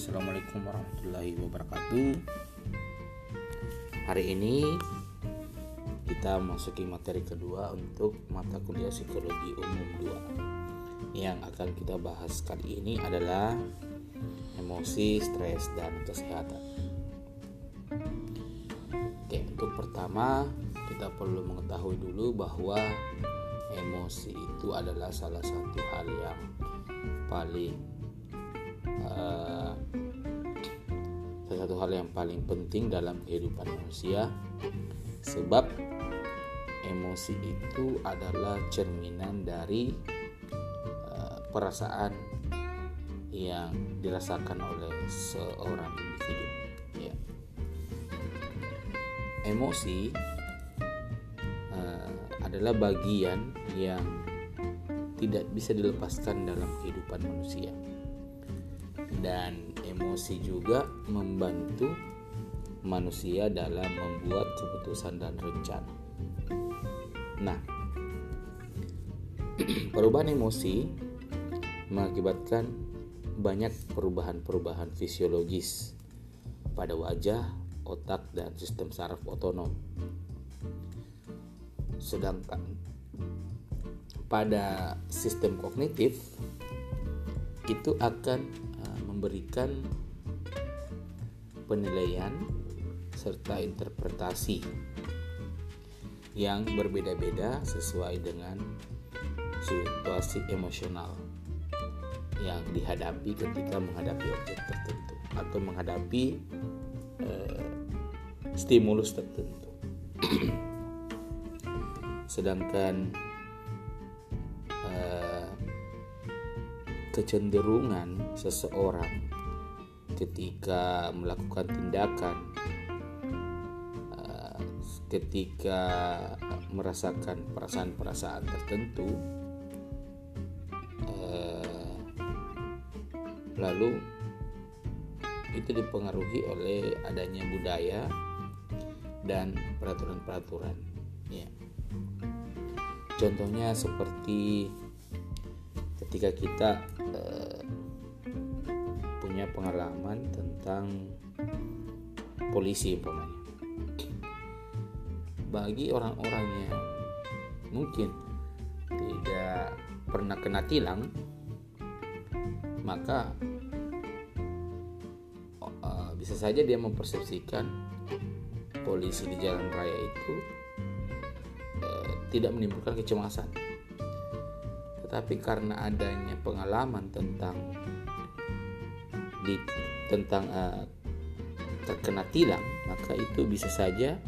Assalamualaikum warahmatullahi wabarakatuh. Hari ini kita masuki materi kedua untuk mata kuliah psikologi umum 2 Yang akan kita bahas kali ini adalah emosi, stres, dan kesehatan. Oke, untuk pertama kita perlu mengetahui dulu bahwa emosi itu adalah salah satu hal yang paling uh, satu hal yang paling penting dalam kehidupan manusia sebab emosi itu adalah cerminan dari uh, perasaan yang dirasakan oleh seorang individu ya. emosi uh, adalah bagian yang tidak bisa dilepaskan dalam kehidupan manusia dan emosi juga membantu manusia dalam membuat keputusan dan rencana. Nah, perubahan emosi mengakibatkan banyak perubahan-perubahan fisiologis pada wajah, otak, dan sistem saraf otonom. Sedangkan pada sistem kognitif itu akan memberikan penilaian serta interpretasi yang berbeda-beda sesuai dengan situasi emosional yang dihadapi ketika menghadapi objek tertentu atau menghadapi uh, stimulus tertentu. Sedangkan kecenderungan seseorang ketika melakukan tindakan uh, ketika merasakan perasaan-perasaan tertentu uh, lalu itu dipengaruhi oleh adanya budaya dan peraturan-peraturan ya. Contohnya seperti ketika kita pengalaman tentang polisi umpamanya. Bagi orang-orang yang mungkin tidak pernah kena tilang maka uh, bisa saja dia mempersepsikan polisi di jalan raya itu uh, tidak menimbulkan kecemasan. Tetapi karena adanya pengalaman tentang di tentang uh, terkena tilang maka itu bisa saja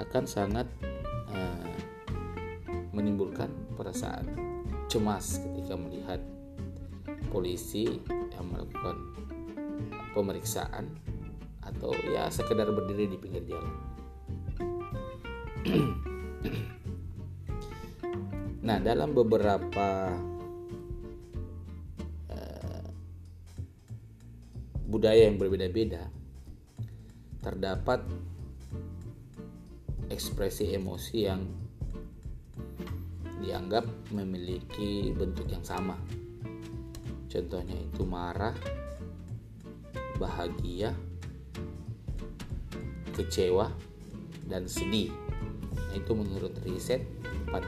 akan sangat uh, menimbulkan perasaan cemas ketika melihat polisi yang melakukan pemeriksaan atau ya sekedar berdiri di pinggir jalan. Nah, dalam beberapa budaya yang berbeda-beda terdapat ekspresi emosi yang dianggap memiliki bentuk yang sama. Contohnya itu marah, bahagia, kecewa, dan sedih. Nah, itu menurut riset empat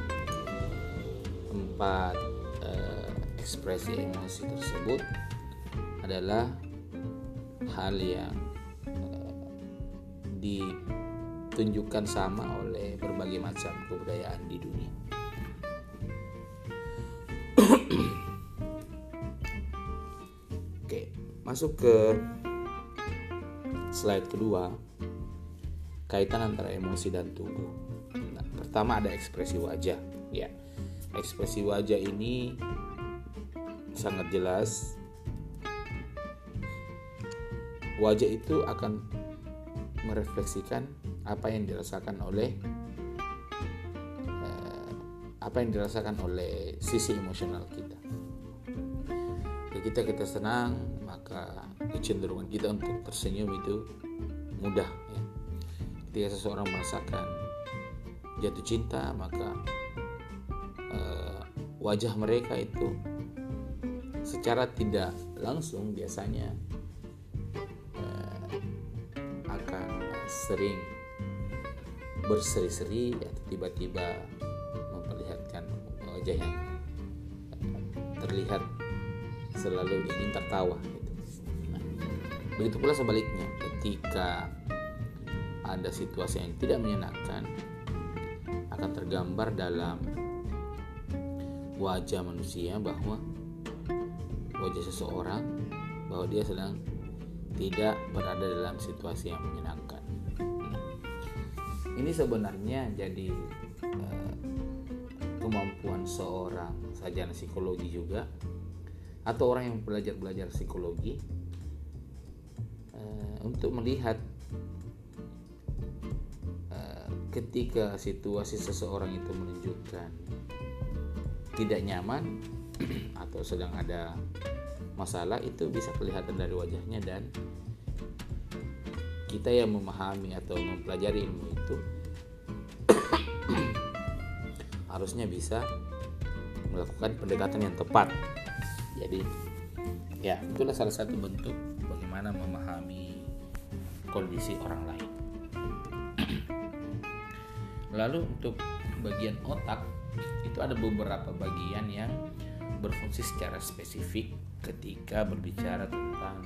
empat uh, ekspresi emosi tersebut adalah hal yang uh, ditunjukkan sama oleh berbagai macam kebudayaan di dunia. Oke, masuk ke slide kedua kaitan antara emosi dan tubuh. Nah, pertama ada ekspresi wajah, ya ekspresi wajah ini sangat jelas wajah itu akan merefleksikan apa yang dirasakan oleh eh, apa yang dirasakan oleh sisi emosional kita. Ketika kita senang, maka kecenderungan kita untuk tersenyum itu mudah. Ya. Ketika seseorang merasakan jatuh cinta, maka wajah mereka itu secara tidak langsung biasanya sering berseri-seri atau tiba-tiba memperlihatkan wajah yang terlihat selalu ingin tertawa gitu. Nah, begitu pula sebaliknya ketika ada situasi yang tidak menyenangkan akan tergambar dalam wajah manusia bahwa wajah seseorang bahwa dia sedang tidak berada dalam situasi yang menyenangkan. Ini sebenarnya jadi uh, kemampuan seorang sarjana psikologi juga atau orang yang belajar belajar psikologi uh, untuk melihat uh, ketika situasi seseorang itu menunjukkan tidak nyaman atau sedang ada masalah itu bisa kelihatan dari wajahnya dan kita yang memahami atau mempelajari ilmu itu harusnya bisa melakukan pendekatan yang tepat jadi ya itulah salah satu bentuk bagaimana memahami kondisi orang lain lalu untuk bagian otak itu ada beberapa bagian yang berfungsi secara spesifik ketika berbicara tentang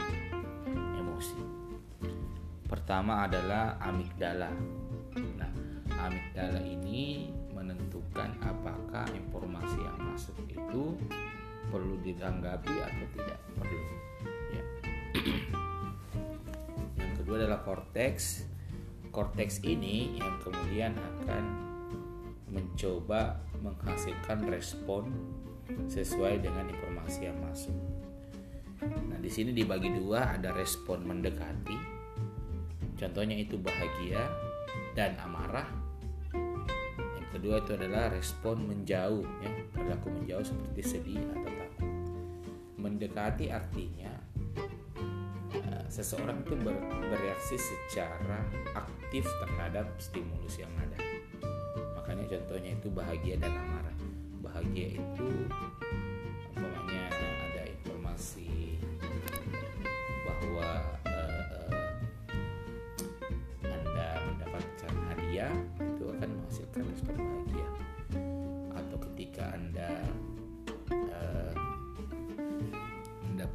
emosi. Pertama adalah amigdala. Nah, amigdala ini menentukan apakah informasi yang masuk itu perlu ditanggapi atau tidak perlu. Ya. yang kedua adalah korteks. Korteks ini yang kemudian akan mencoba menghasilkan respon sesuai dengan informasi yang masuk. Nah, di sini dibagi dua, ada respon mendekati. Contohnya itu bahagia dan amarah. Yang kedua itu adalah respon menjauh, ya, perilaku menjauh seperti sedih atau takut. Mendekati artinya uh, seseorang itu ber, bereaksi secara aktif terhadap stimulus yang ada. Makanya contohnya itu bahagia dan amarah. Bahagia itu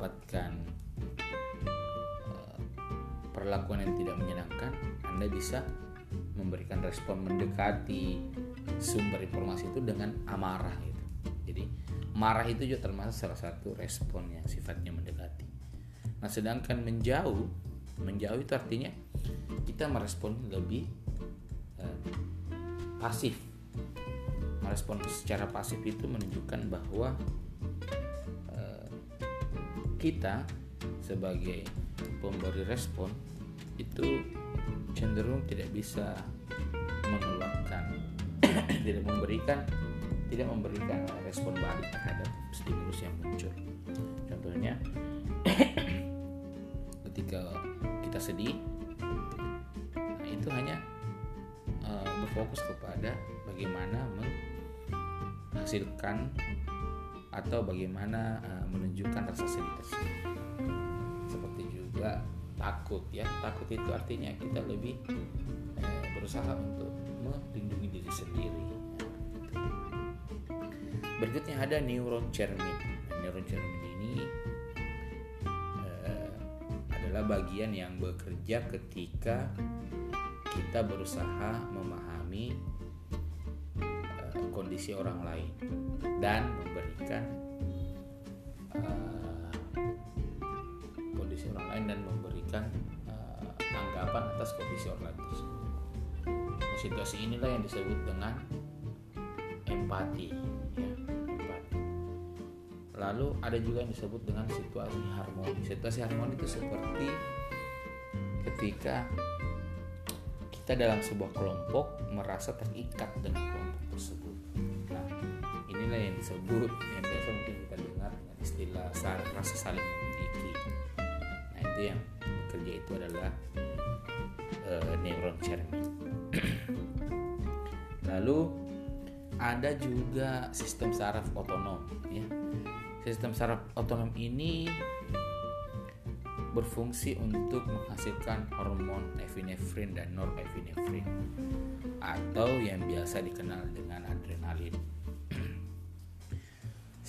mendapatkan uh, perlakuan yang tidak menyenangkan, Anda bisa memberikan respon mendekati sumber informasi itu dengan amarah gitu. Jadi marah itu juga termasuk salah satu respon yang sifatnya mendekati. Nah, sedangkan menjauh, menjauh itu artinya kita merespon lebih uh, pasif. Merespon secara pasif itu menunjukkan bahwa kita sebagai pemberi respon itu cenderung tidak bisa mengeluarkan tidak memberikan tidak memberikan respon balik terhadap stimulus yang muncul contohnya ketika kita sedih nah itu hanya berfokus kepada bagaimana menghasilkan atau bagaimana uh, menunjukkan rasa tersebut. Seperti juga takut ya, takut itu artinya kita lebih uh, berusaha untuk melindungi diri sendiri. Berikutnya ada neuron cermin. Nah, neuron cermin ini uh, adalah bagian yang bekerja ketika kita berusaha memahami kondisi orang lain dan memberikan uh, kondisi orang lain dan memberikan uh, tanggapan atas kondisi orang lain tersebut. Situasi inilah yang disebut dengan ya, empati. Lalu ada juga yang disebut dengan situasi harmoni. Situasi harmoni itu seperti ketika kita dalam sebuah kelompok merasa terikat dengan kelompok tersebut. Inilah yang disebut yang biasa mungkin kita dengar dengan istilah rasa saling memiliki. Nah itu yang bekerja itu adalah uh, neuron cermin. Lalu ada juga sistem saraf otonom ya. Sistem saraf otonom ini berfungsi untuk menghasilkan hormon epinefrin dan norepinefrin atau yang biasa dikenal dengan adrenalin.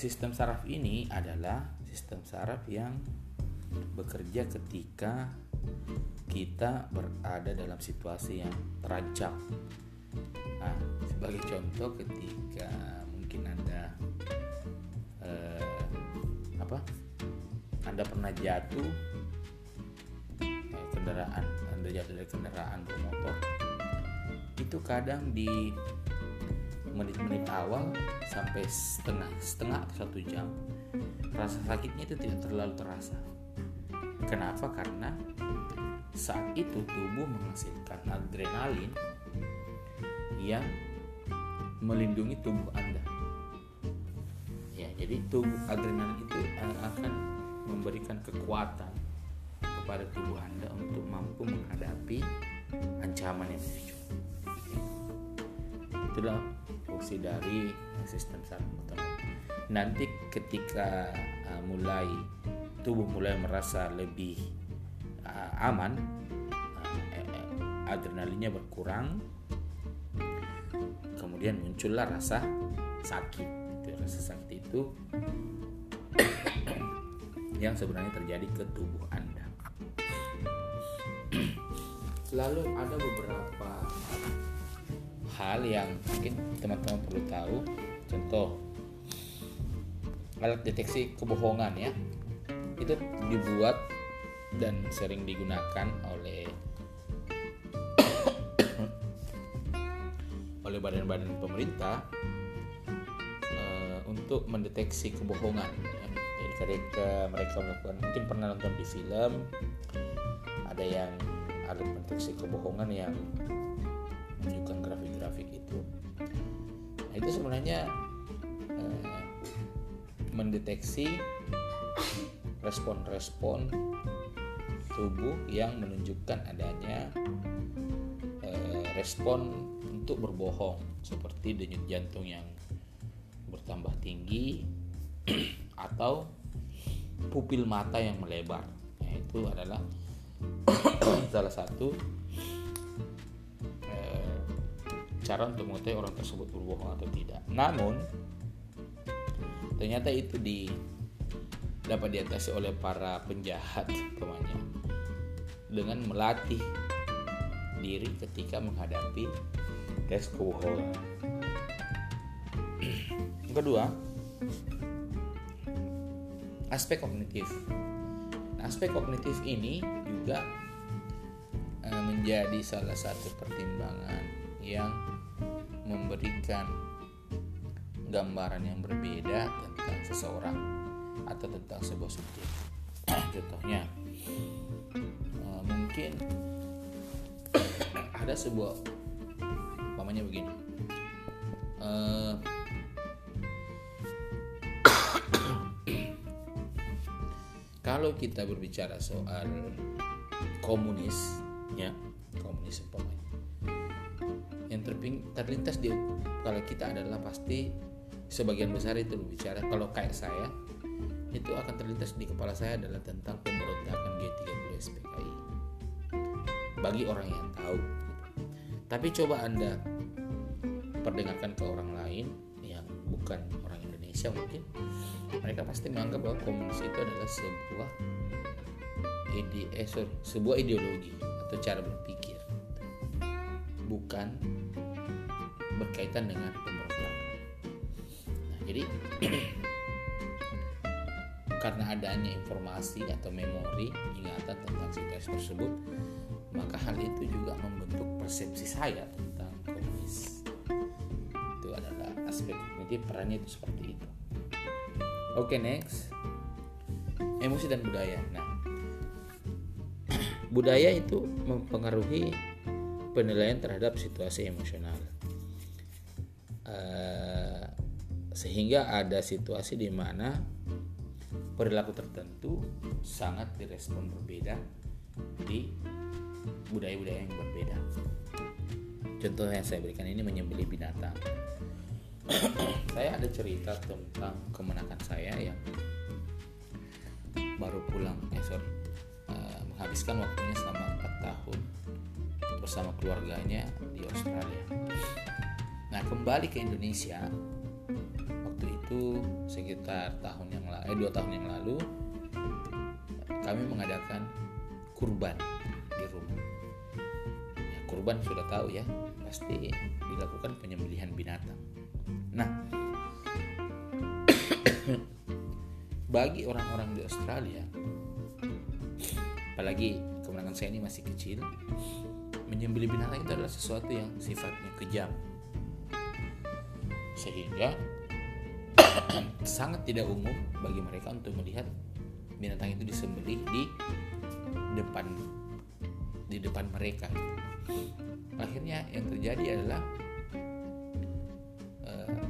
Sistem saraf ini adalah sistem saraf yang bekerja ketika kita berada dalam situasi yang terancam. Nah, sebagai contoh ketika mungkin Anda eh, apa? Anda pernah jatuh kendaraan, Anda jatuh dari kendaraan bermotor. Itu kadang di menit-menit awal sampai setengah setengah atau satu jam rasa sakitnya itu tidak terlalu terasa. Kenapa? Karena saat itu tubuh menghasilkan adrenalin yang melindungi tubuh anda. Ya jadi tubuh adrenalin itu akan memberikan kekuatan kepada tubuh anda untuk mampu menghadapi ancaman yang muncul itulah fungsi dari sistem saraf otonom. Nanti ketika uh, mulai tubuh mulai merasa lebih uh, aman, uh, adrenalinnya berkurang, kemudian muncullah rasa sakit. Itu, rasa sakit itu yang sebenarnya terjadi ke tubuh Anda. Lalu ada beberapa hal yang mungkin teman-teman perlu tahu contoh alat deteksi kebohongan ya itu dibuat dan sering digunakan oleh oleh badan-badan pemerintah uh, untuk mendeteksi kebohongan ya. ketika mereka melakukan mungkin pernah nonton di film ada yang alat mendeteksi kebohongan yang menunjukkan grafik-grafik itu. Nah, itu sebenarnya eh, mendeteksi respon-respon tubuh yang menunjukkan adanya eh, respon untuk berbohong seperti denyut jantung yang bertambah tinggi atau pupil mata yang melebar. Nah, itu adalah salah satu cara untuk mengetahui orang tersebut berbohong atau tidak. Namun ternyata itu di dapat diatasi oleh para penjahat temannya dengan melatih diri ketika menghadapi tes kebohongan. Kedua, aspek kognitif. Nah, aspek kognitif ini juga eh, menjadi salah satu pertimbangan yang memberikan gambaran yang berbeda tentang seseorang atau tentang sebuah subjek. Contohnya, eh, mungkin ada sebuah, namanya begini. Uh, kalau kita berbicara soal komunis, ya komunis umpamanya yang terlintas di kepala kita adalah pasti sebagian besar itu berbicara kalau kayak saya itu akan terlintas di kepala saya adalah tentang pemberontakan G30 SPKI bagi orang yang tahu. Tapi coba anda perdengarkan ke orang lain yang bukan orang Indonesia mungkin mereka pasti menganggap bahwa komunis itu adalah sebuah ide eh, sorry, sebuah ideologi atau cara berpikir bukan berkaitan dengan pemberontakan. Nah, jadi karena adanya informasi atau memori ingatan tentang situasi tersebut, maka hal itu juga membentuk persepsi saya tentang komunis. Itu adalah aspek kognitif perannya itu seperti itu. Oke, okay, next. Emosi dan budaya. Nah, budaya itu mempengaruhi penilaian terhadap situasi emosional. Uh, sehingga ada situasi di mana perilaku tertentu sangat direspon berbeda di budaya-budaya yang berbeda. Contoh yang saya berikan ini menyembelih binatang. saya ada cerita tentang kemenakan saya yang baru pulang, eh sorry, menghabiskan waktunya selama 4 tahun bersama keluarganya di Australia. Nah kembali ke Indonesia waktu itu sekitar tahun yang lalu, eh dua tahun yang lalu kami mengadakan kurban di rumah. Ya, kurban sudah tahu ya, pasti dilakukan penyembelihan binatang. Nah, bagi orang-orang di Australia, apalagi kemenangan saya ini masih kecil, menyembelih binatang itu adalah sesuatu yang sifatnya kejam, sehingga sangat tidak umum bagi mereka untuk melihat binatang itu disembelih di depan di depan mereka. Akhirnya yang terjadi adalah uh,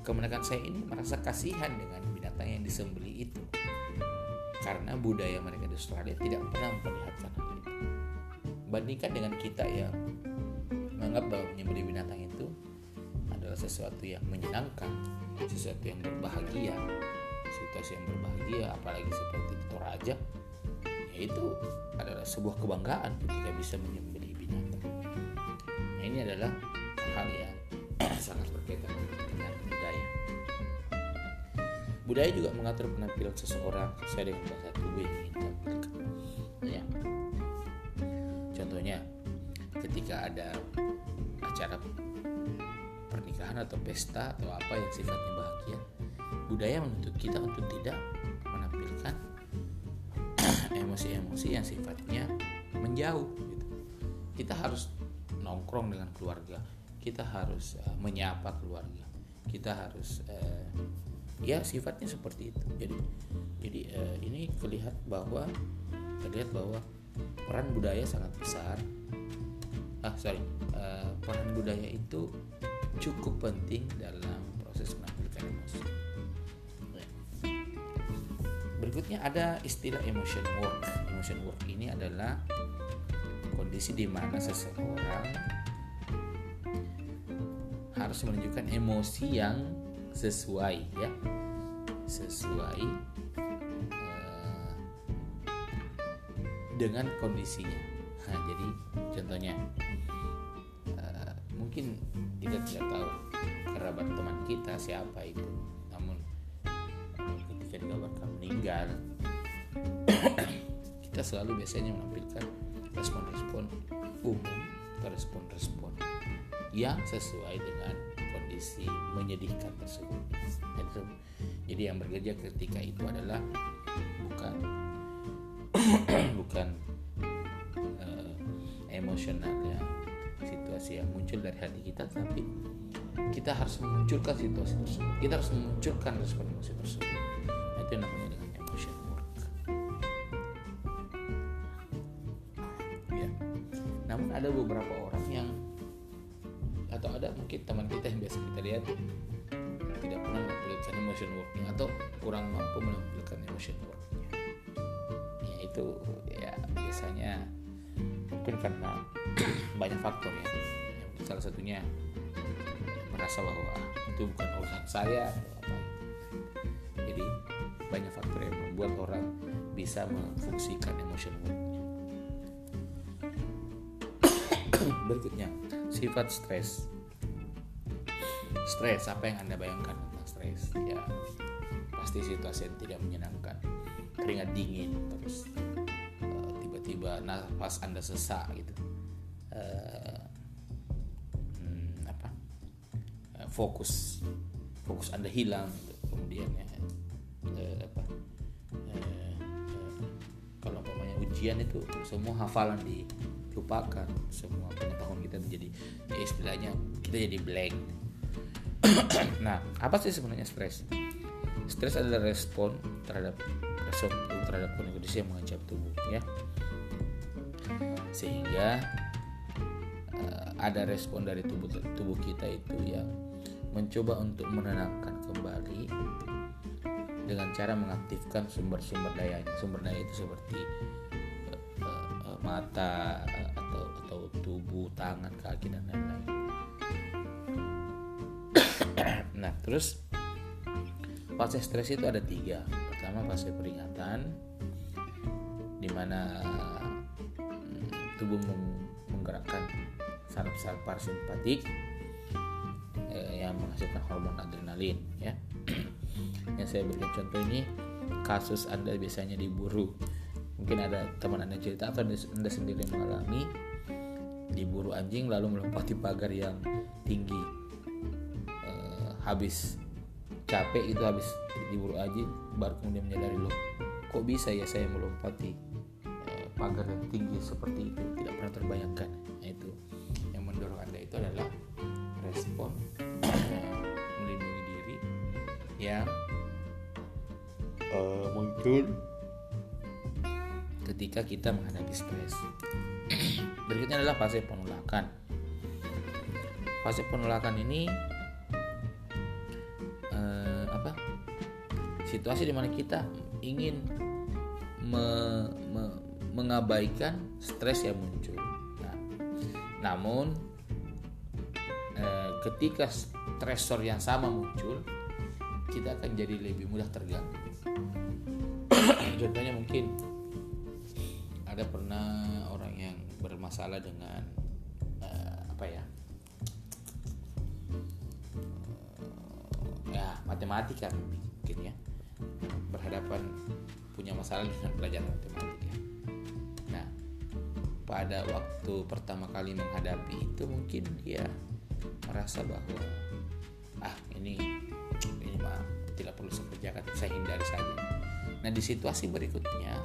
kemenakan saya ini merasa kasihan dengan binatang yang disembelih itu karena budaya mereka di Australia tidak pernah memperlihatkan hal itu. Bandingkan dengan kita yang menganggap bahwa menyembelih binatang itu adalah sesuatu yang menyenangkan, sesuatu yang berbahagia, situasi yang berbahagia, apalagi seperti Toraja, yaitu adalah sebuah kebanggaan ketika bisa menyembelih binatang. Nah ini adalah Budaya juga mengatur penampilan seseorang sesuai dengan bahasa tubuh yang ingin ditampilkan. Ya. Contohnya, ketika ada acara pernikahan atau pesta atau apa yang sifatnya bahagia, budaya menuntut kita untuk tidak menampilkan emosi-emosi yang sifatnya menjauh. Gitu. Kita harus nongkrong dengan keluarga, kita harus uh, menyapa keluarga, kita harus uh, ya sifatnya seperti itu. Jadi jadi uh, ini terlihat bahwa terlihat bahwa peran budaya sangat besar. Ah sorry. Uh, peran budaya itu cukup penting dalam proses menampilkan emosi. Berikutnya ada istilah emotion work. Emotion work ini adalah kondisi di mana seseorang harus menunjukkan emosi yang sesuai ya sesuai uh, dengan kondisinya nah, jadi contohnya uh, mungkin kita tidak tahu kerabat teman kita siapa itu namun ketika dikabarkan meninggal kita selalu biasanya menampilkan respon-respon umum atau respon-respon yang sesuai dengan kondisi menyedihkan tersebut. Jadi yang bekerja ketika itu adalah bukan bukan uh, emosional ya situasi yang muncul dari hati kita, tapi kita harus memunculkan situasi tersebut. Kita harus memunculkan respon emosi tersebut. Nah, itu namanya worknya ya itu ya biasanya mungkin karena banyak faktor ya, salah satunya merasa bahwa ah, itu bukan urusan saya jadi banyak faktor yang membuat orang bisa memfungsikan emotion berikutnya sifat stres. Stres apa yang anda bayangkan tentang stres? Ya pasti situasi yang tidak menyenangkan. Keringat dingin terus uh, tiba-tiba nafas anda sesak gitu. Uh, hmm, apa? Uh, fokus fokus anda hilang gitu. kemudian ya uh, apa? Uh, uh, kalau umpamanya ujian itu semua hafalan di lupakan semua pengetahuan kita menjadi ya istilahnya kita jadi blank. Nah apa sih sebenarnya stres stres adalah respon terhadap respon terhadap kondisi yang mengancam tubuh ya. Sehingga uh, ada respon dari tubuh tubuh kita itu yang mencoba untuk menenangkan kembali dengan cara mengaktifkan sumber-sumber dayanya sumber daya itu seperti mata atau atau tubuh tangan kaki dan lain-lain. Nah terus fase stres itu ada tiga. Pertama fase peringatan di mana hmm, tubuh menggerakkan saraf-saraf parasimpatik eh, yang menghasilkan hormon adrenalin ya. Yang saya berikan contoh ini kasus anda biasanya diburu. Mungkin ada teman anda cerita atau anda sendiri mengalami diburu anjing lalu melompati pagar yang tinggi eh, habis capek itu habis diburu anjing baru kemudian menyadari loh kok bisa ya saya melompati eh, pagar yang tinggi seperti itu tidak pernah terbayangkan nah, itu yang mendorong anda itu adalah respon melindungi diri yang uh, muncul ketika kita menghadapi stres. Berikutnya adalah fase penolakan. Fase penolakan ini Situasi di mana kita ingin me, me, mengabaikan stres yang muncul. Nah, namun uh, ketika stresor yang sama muncul, kita akan jadi lebih mudah terganggu. Contohnya mungkin ada pernah orang yang bermasalah dengan uh, apa ya uh, ya matematika berhadapan punya masalah dengan pelajaran matematika nah pada waktu pertama kali menghadapi itu mungkin dia merasa bahwa ah ini ini mah tidak perlu saya kerjakan saya hindari saja. Nah di situasi berikutnya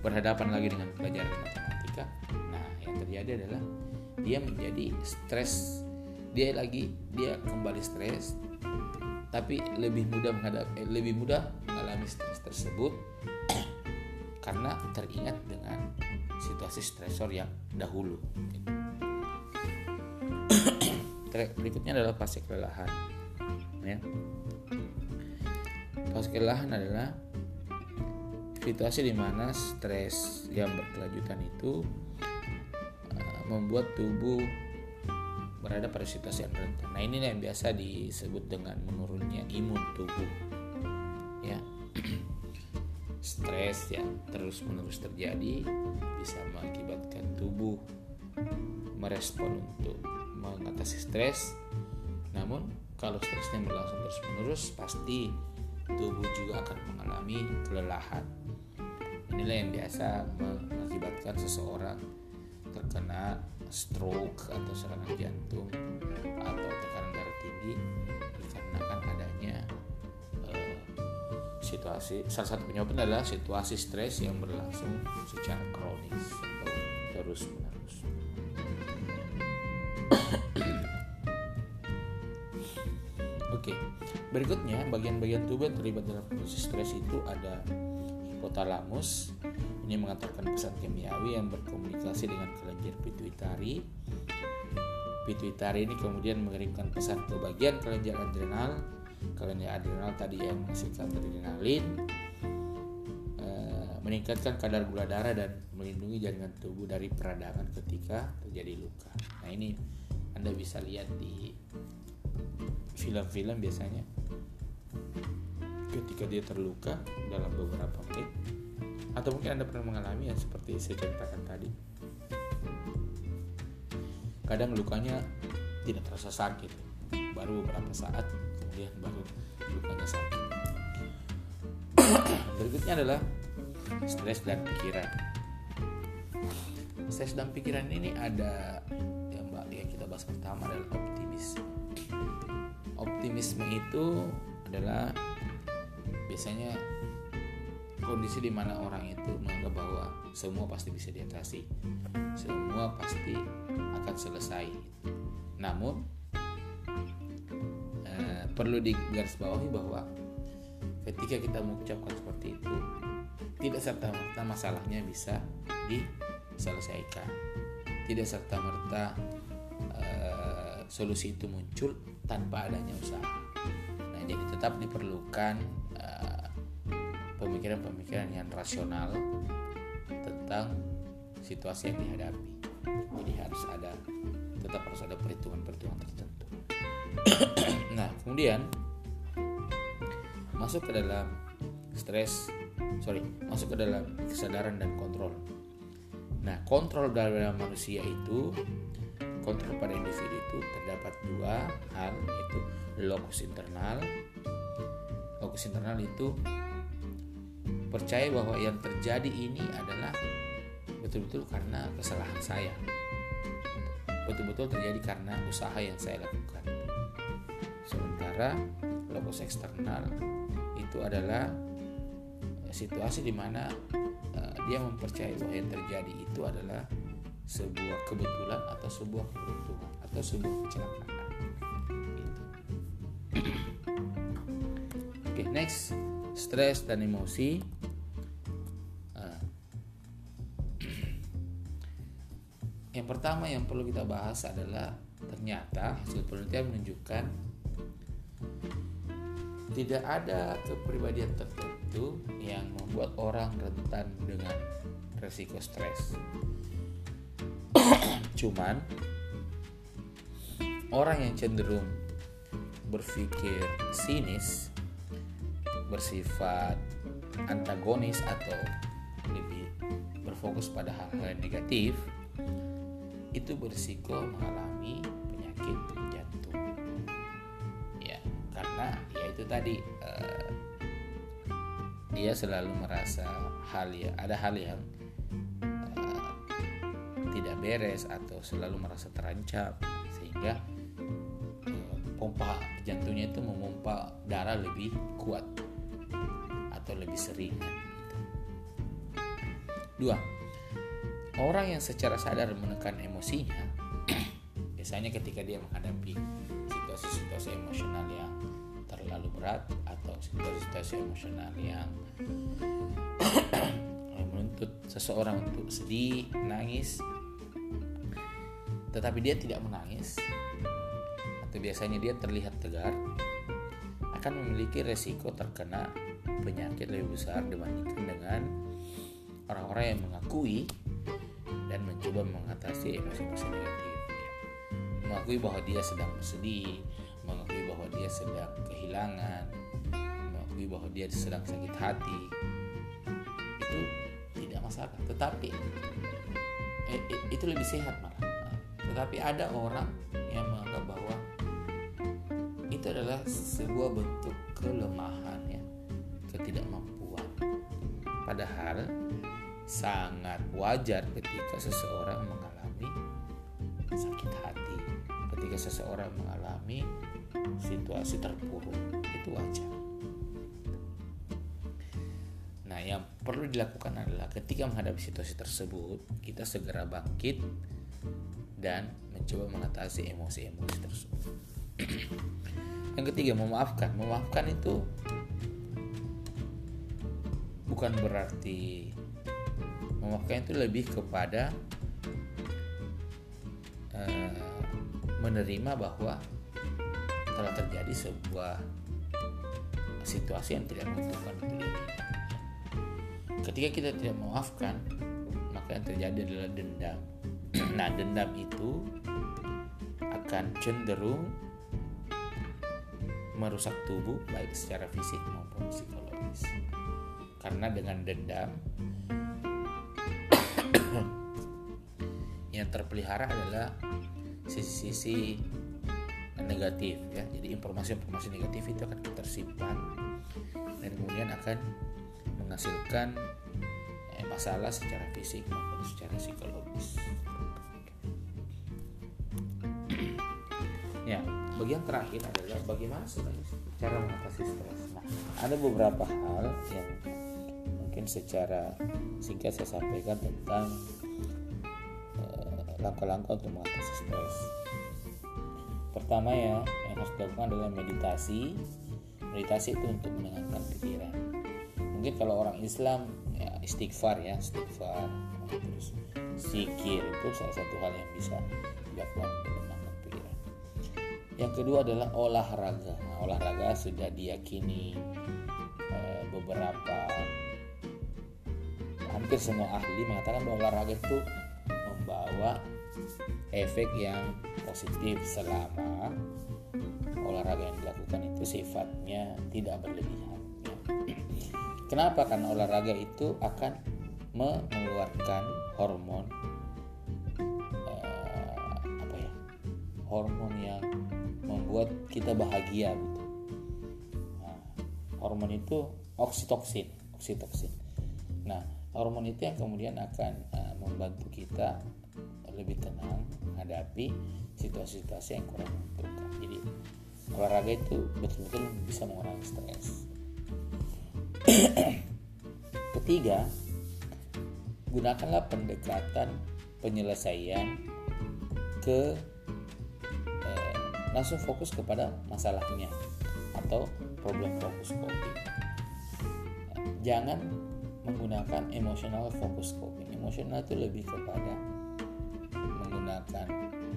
berhadapan lagi dengan pelajaran matematika nah yang terjadi adalah dia menjadi stres. Dia lagi dia kembali stres tapi lebih mudah menghadapi eh, lebih mudah tersebut karena teringat dengan situasi stresor yang dahulu berikutnya adalah fase kelelahan ya fase kelelahan adalah situasi di mana stres yang berkelanjutan itu uh, membuat tubuh berada pada situasi yang rentan. Nah ini yang biasa disebut dengan menurunnya imun tubuh. Stres yang terus menerus terjadi bisa mengakibatkan tubuh merespon untuk mengatasi stres. Namun kalau stresnya berlangsung terus menerus pasti tubuh juga akan mengalami kelelahan inilah yang biasa mengakibatkan seseorang terkena stroke atau serangan jantung atau tekanan darah tinggi situasi salah satu penyebabnya adalah situasi stres yang berlangsung secara kronis terus menerus. Oke, berikutnya bagian-bagian tubuh yang terlibat dalam proses stres itu ada hipotalamus ini mengantarkan pesan kimiawi yang berkomunikasi dengan kelenjar pituitari pituitari ini kemudian mengirimkan pesan ke bagian kelenjar adrenal kelenjar adrenal tadi yang menghasilkan adrenalin eh, meningkatkan kadar gula darah dan melindungi jaringan tubuh dari peradangan ketika terjadi luka. Nah ini Anda bisa lihat di film-film biasanya. Ketika dia terluka dalam beberapa menit atau mungkin anda pernah mengalami ya seperti saya ceritakan tadi. Kadang lukanya tidak terasa sakit. Baru beberapa saat kemudian baru lukanya sakit berikutnya adalah stres dan pikiran. Stres dan pikiran ini ada yang mbak yang kita bahas pertama adalah optimisme optimisme itu adalah biasanya kondisi di mana orang itu menganggap bahwa semua pasti bisa diatasi, semua pasti akan selesai. Namun perlu digarisbawahi bahwa ketika kita mengucapkan seperti itu, tidak serta merta masalahnya bisa diselesaikan, tidak serta merta eh, solusi itu muncul tanpa adanya usaha. Nah, jadi tetap diperlukan pemikiran-pemikiran yang rasional tentang situasi yang dihadapi. Jadi harus ada tetap harus ada perhitungan-perhitungan tertentu. Nah, kemudian masuk ke dalam stres sorry masuk ke dalam kesadaran dan kontrol. Nah kontrol dalam manusia itu kontrol pada individu itu terdapat dua hal yaitu locus internal. Locus internal itu percaya bahwa yang terjadi ini adalah betul-betul karena kesalahan saya. Betul-betul terjadi karena usaha yang saya lakukan sementara locus eksternal itu adalah situasi di mana uh, dia mempercayai bahwa yang terjadi itu adalah sebuah kebetulan atau sebuah keberuntungan atau sebuah kecelakaan. Gitu. Oke, okay, next stres dan emosi. Uh, yang pertama yang perlu kita bahas adalah ternyata hasil penelitian menunjukkan tidak ada kepribadian tertentu yang membuat orang rentan dengan resiko stres. Cuman orang yang cenderung berpikir sinis, bersifat antagonis atau lebih berfokus pada hal-hal negatif, itu berisiko mengalami penyakit itu tadi uh, dia selalu merasa hal ya ada hal yang tidak beres atau selalu merasa terancam sehingga eh, pompa jantungnya itu memompa darah lebih kuat atau lebih sering. Dua orang yang secara sadar menekan emosinya biasanya ketika dia menghadapi situasi-situasi emosional yang berat atau situasi-situasi emosional yang menuntut seseorang untuk sedih, menangis, tetapi dia tidak menangis atau biasanya dia terlihat tegar akan memiliki resiko terkena penyakit lebih besar dibandingkan dengan orang-orang yang mengakui dan mencoba mengatasi emosi-emosi negatif mengakui bahwa dia sedang bersedih mengakui bahwa dia sedang kehilangan mengakui bahwa dia sedang sakit hati itu tidak masalah tetapi eh, itu lebih sehat malah tetapi ada orang yang menganggap bahwa itu adalah sebuah bentuk kelemahan ya, ketidakmampuan. Padahal sangat wajar ketika seseorang mengalami sakit hati, ketika seseorang mengalami situasi terpuruk, itu wajar. Nah, yang perlu dilakukan adalah ketika menghadapi situasi tersebut, kita segera bangkit dan mencoba mengatasi emosi-emosi tersebut. yang ketiga, memaafkan. Memaafkan itu bukan berarti memaafkan itu lebih kepada uh, menerima bahwa telah terjadi sebuah situasi yang tidak menguntungkan untuk diri. Ketika kita tidak memaafkan, maka yang terjadi adalah dendam nah dendam itu akan cenderung merusak tubuh baik secara fisik maupun psikologis karena dengan dendam yang terpelihara adalah sisi-sisi negatif ya jadi informasi-informasi negatif itu akan tersimpan dan kemudian akan menghasilkan eh, masalah secara fisik maupun secara psikologis Ya, bagian terakhir adalah bagaimana sebenarnya cara mengatasi stres. Nah, ada beberapa hal yang mungkin secara singkat saya sampaikan tentang eh, langkah-langkah untuk mengatasi stres. Pertama ya, yang harus dilakukan adalah meditasi. Meditasi itu untuk menenangkan pikiran. Mungkin kalau orang Islam ya istighfar ya, istighfar terus zikir itu salah satu hal yang bisa dilakukan yang kedua adalah olahraga. Nah, olahraga sudah diyakini eh, beberapa hampir semua ahli mengatakan bahwa olahraga itu membawa efek yang positif selama olahraga yang dilakukan itu sifatnya tidak berlebihan. Kenapa? Karena olahraga itu akan mengeluarkan hormon uh, apa ya? Hormon yang membuat kita bahagia gitu. Nah, hormon itu oksitoksin, oksitoksin. Nah, hormon itu yang kemudian akan uh, membantu kita lebih tenang menghadapi situasi-situasi yang kurang menguntungkan. Jadi olahraga itu betul-betul bisa mengurangi stres. Ketiga, gunakanlah pendekatan penyelesaian ke eh, langsung fokus kepada masalahnya atau problem fokus coping. Jangan menggunakan emotional focus coping. Emosional itu lebih kepada menggunakan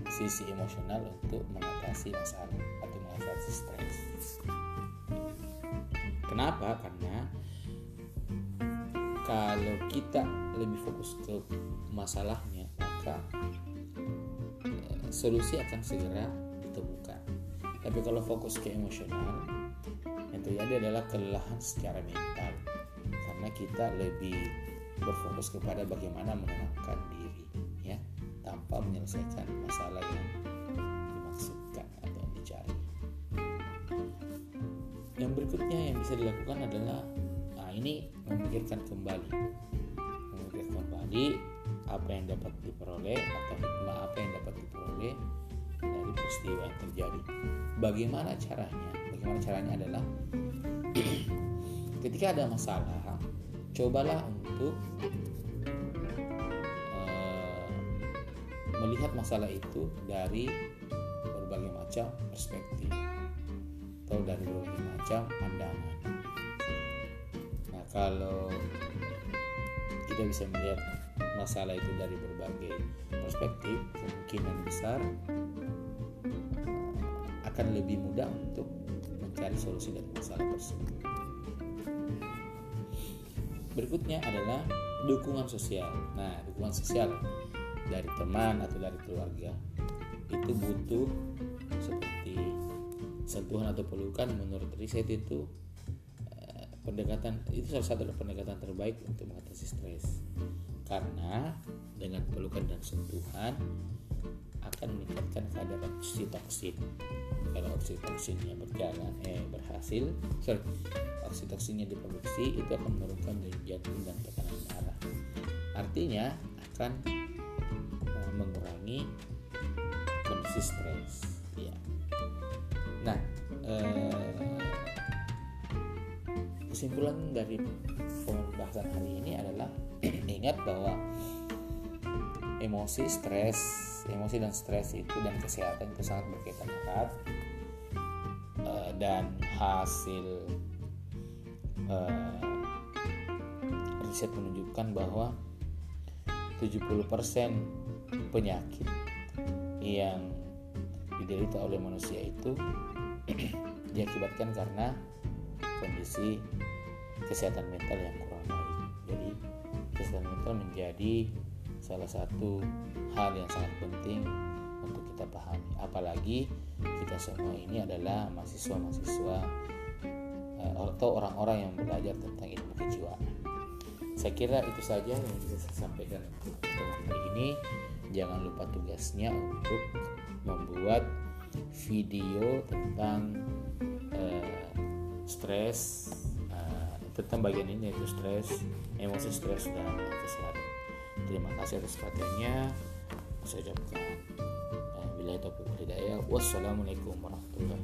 sisi emosional untuk mengatasi masalah atau mengatasi stres. Kenapa? Karena kalau kita lebih fokus ke masalahnya, maka eh, solusi akan segera ditemukan. Tapi kalau fokus ke emosional, yang terjadi adalah kelelahan secara mental karena kita lebih berfokus kepada bagaimana menenangkan diri menyelesaikan masalah yang dimaksudkan atau yang dicari. Yang berikutnya yang bisa dilakukan adalah nah ini memikirkan kembali memikirkan kembali apa yang dapat diperoleh atau hikmah apa yang dapat diperoleh dari peristiwa yang terjadi. Bagaimana caranya? Bagaimana caranya adalah ketika ada masalah, cobalah untuk melihat masalah itu dari berbagai macam perspektif atau dari berbagai macam pandangan. Nah, kalau kita bisa melihat masalah itu dari berbagai perspektif, kemungkinan besar akan lebih mudah untuk mencari solusi dari masalah tersebut. Berikutnya adalah dukungan sosial. Nah, dukungan sosial dari teman atau dari keluarga itu butuh seperti sentuhan atau pelukan. Menurut riset itu eh, pendekatan itu salah satu pendekatan terbaik untuk mengatasi stres. Karena dengan pelukan dan sentuhan akan meningkatkan kadar oksitoksin kalau oksitoksinnya berjalan eh berhasil sorry oksitoksinnya diproduksi itu akan menurunkan dari jantung dan tekanan darah. Artinya akan stres. Ya nah eh, kesimpulan dari pembahasan hari ini adalah ingat bahwa emosi stres emosi dan stres itu dan kesehatan itu sangat berkaitan erat uh, dan hasil uh, riset menunjukkan bahwa 70% penyakit yang diderita oleh manusia itu diakibatkan karena kondisi kesehatan mental yang kurang baik. Jadi kesehatan mental menjadi salah satu hal yang sangat penting untuk kita pahami. Apalagi kita semua ini adalah mahasiswa-mahasiswa eh, atau orang-orang yang belajar tentang ilmu kejiwaan. Saya kira itu saja yang bisa saya sampaikan untuk teman hari ini. Jangan lupa tugasnya untuk membuat video tentang uh, stres uh, tentang bagian ini yaitu stres, emosi stres dan kesehatan. Terima kasih atas perhatiannya. Saya ucapkan bila itu hidayah. Wassalamualaikum warahmatullahi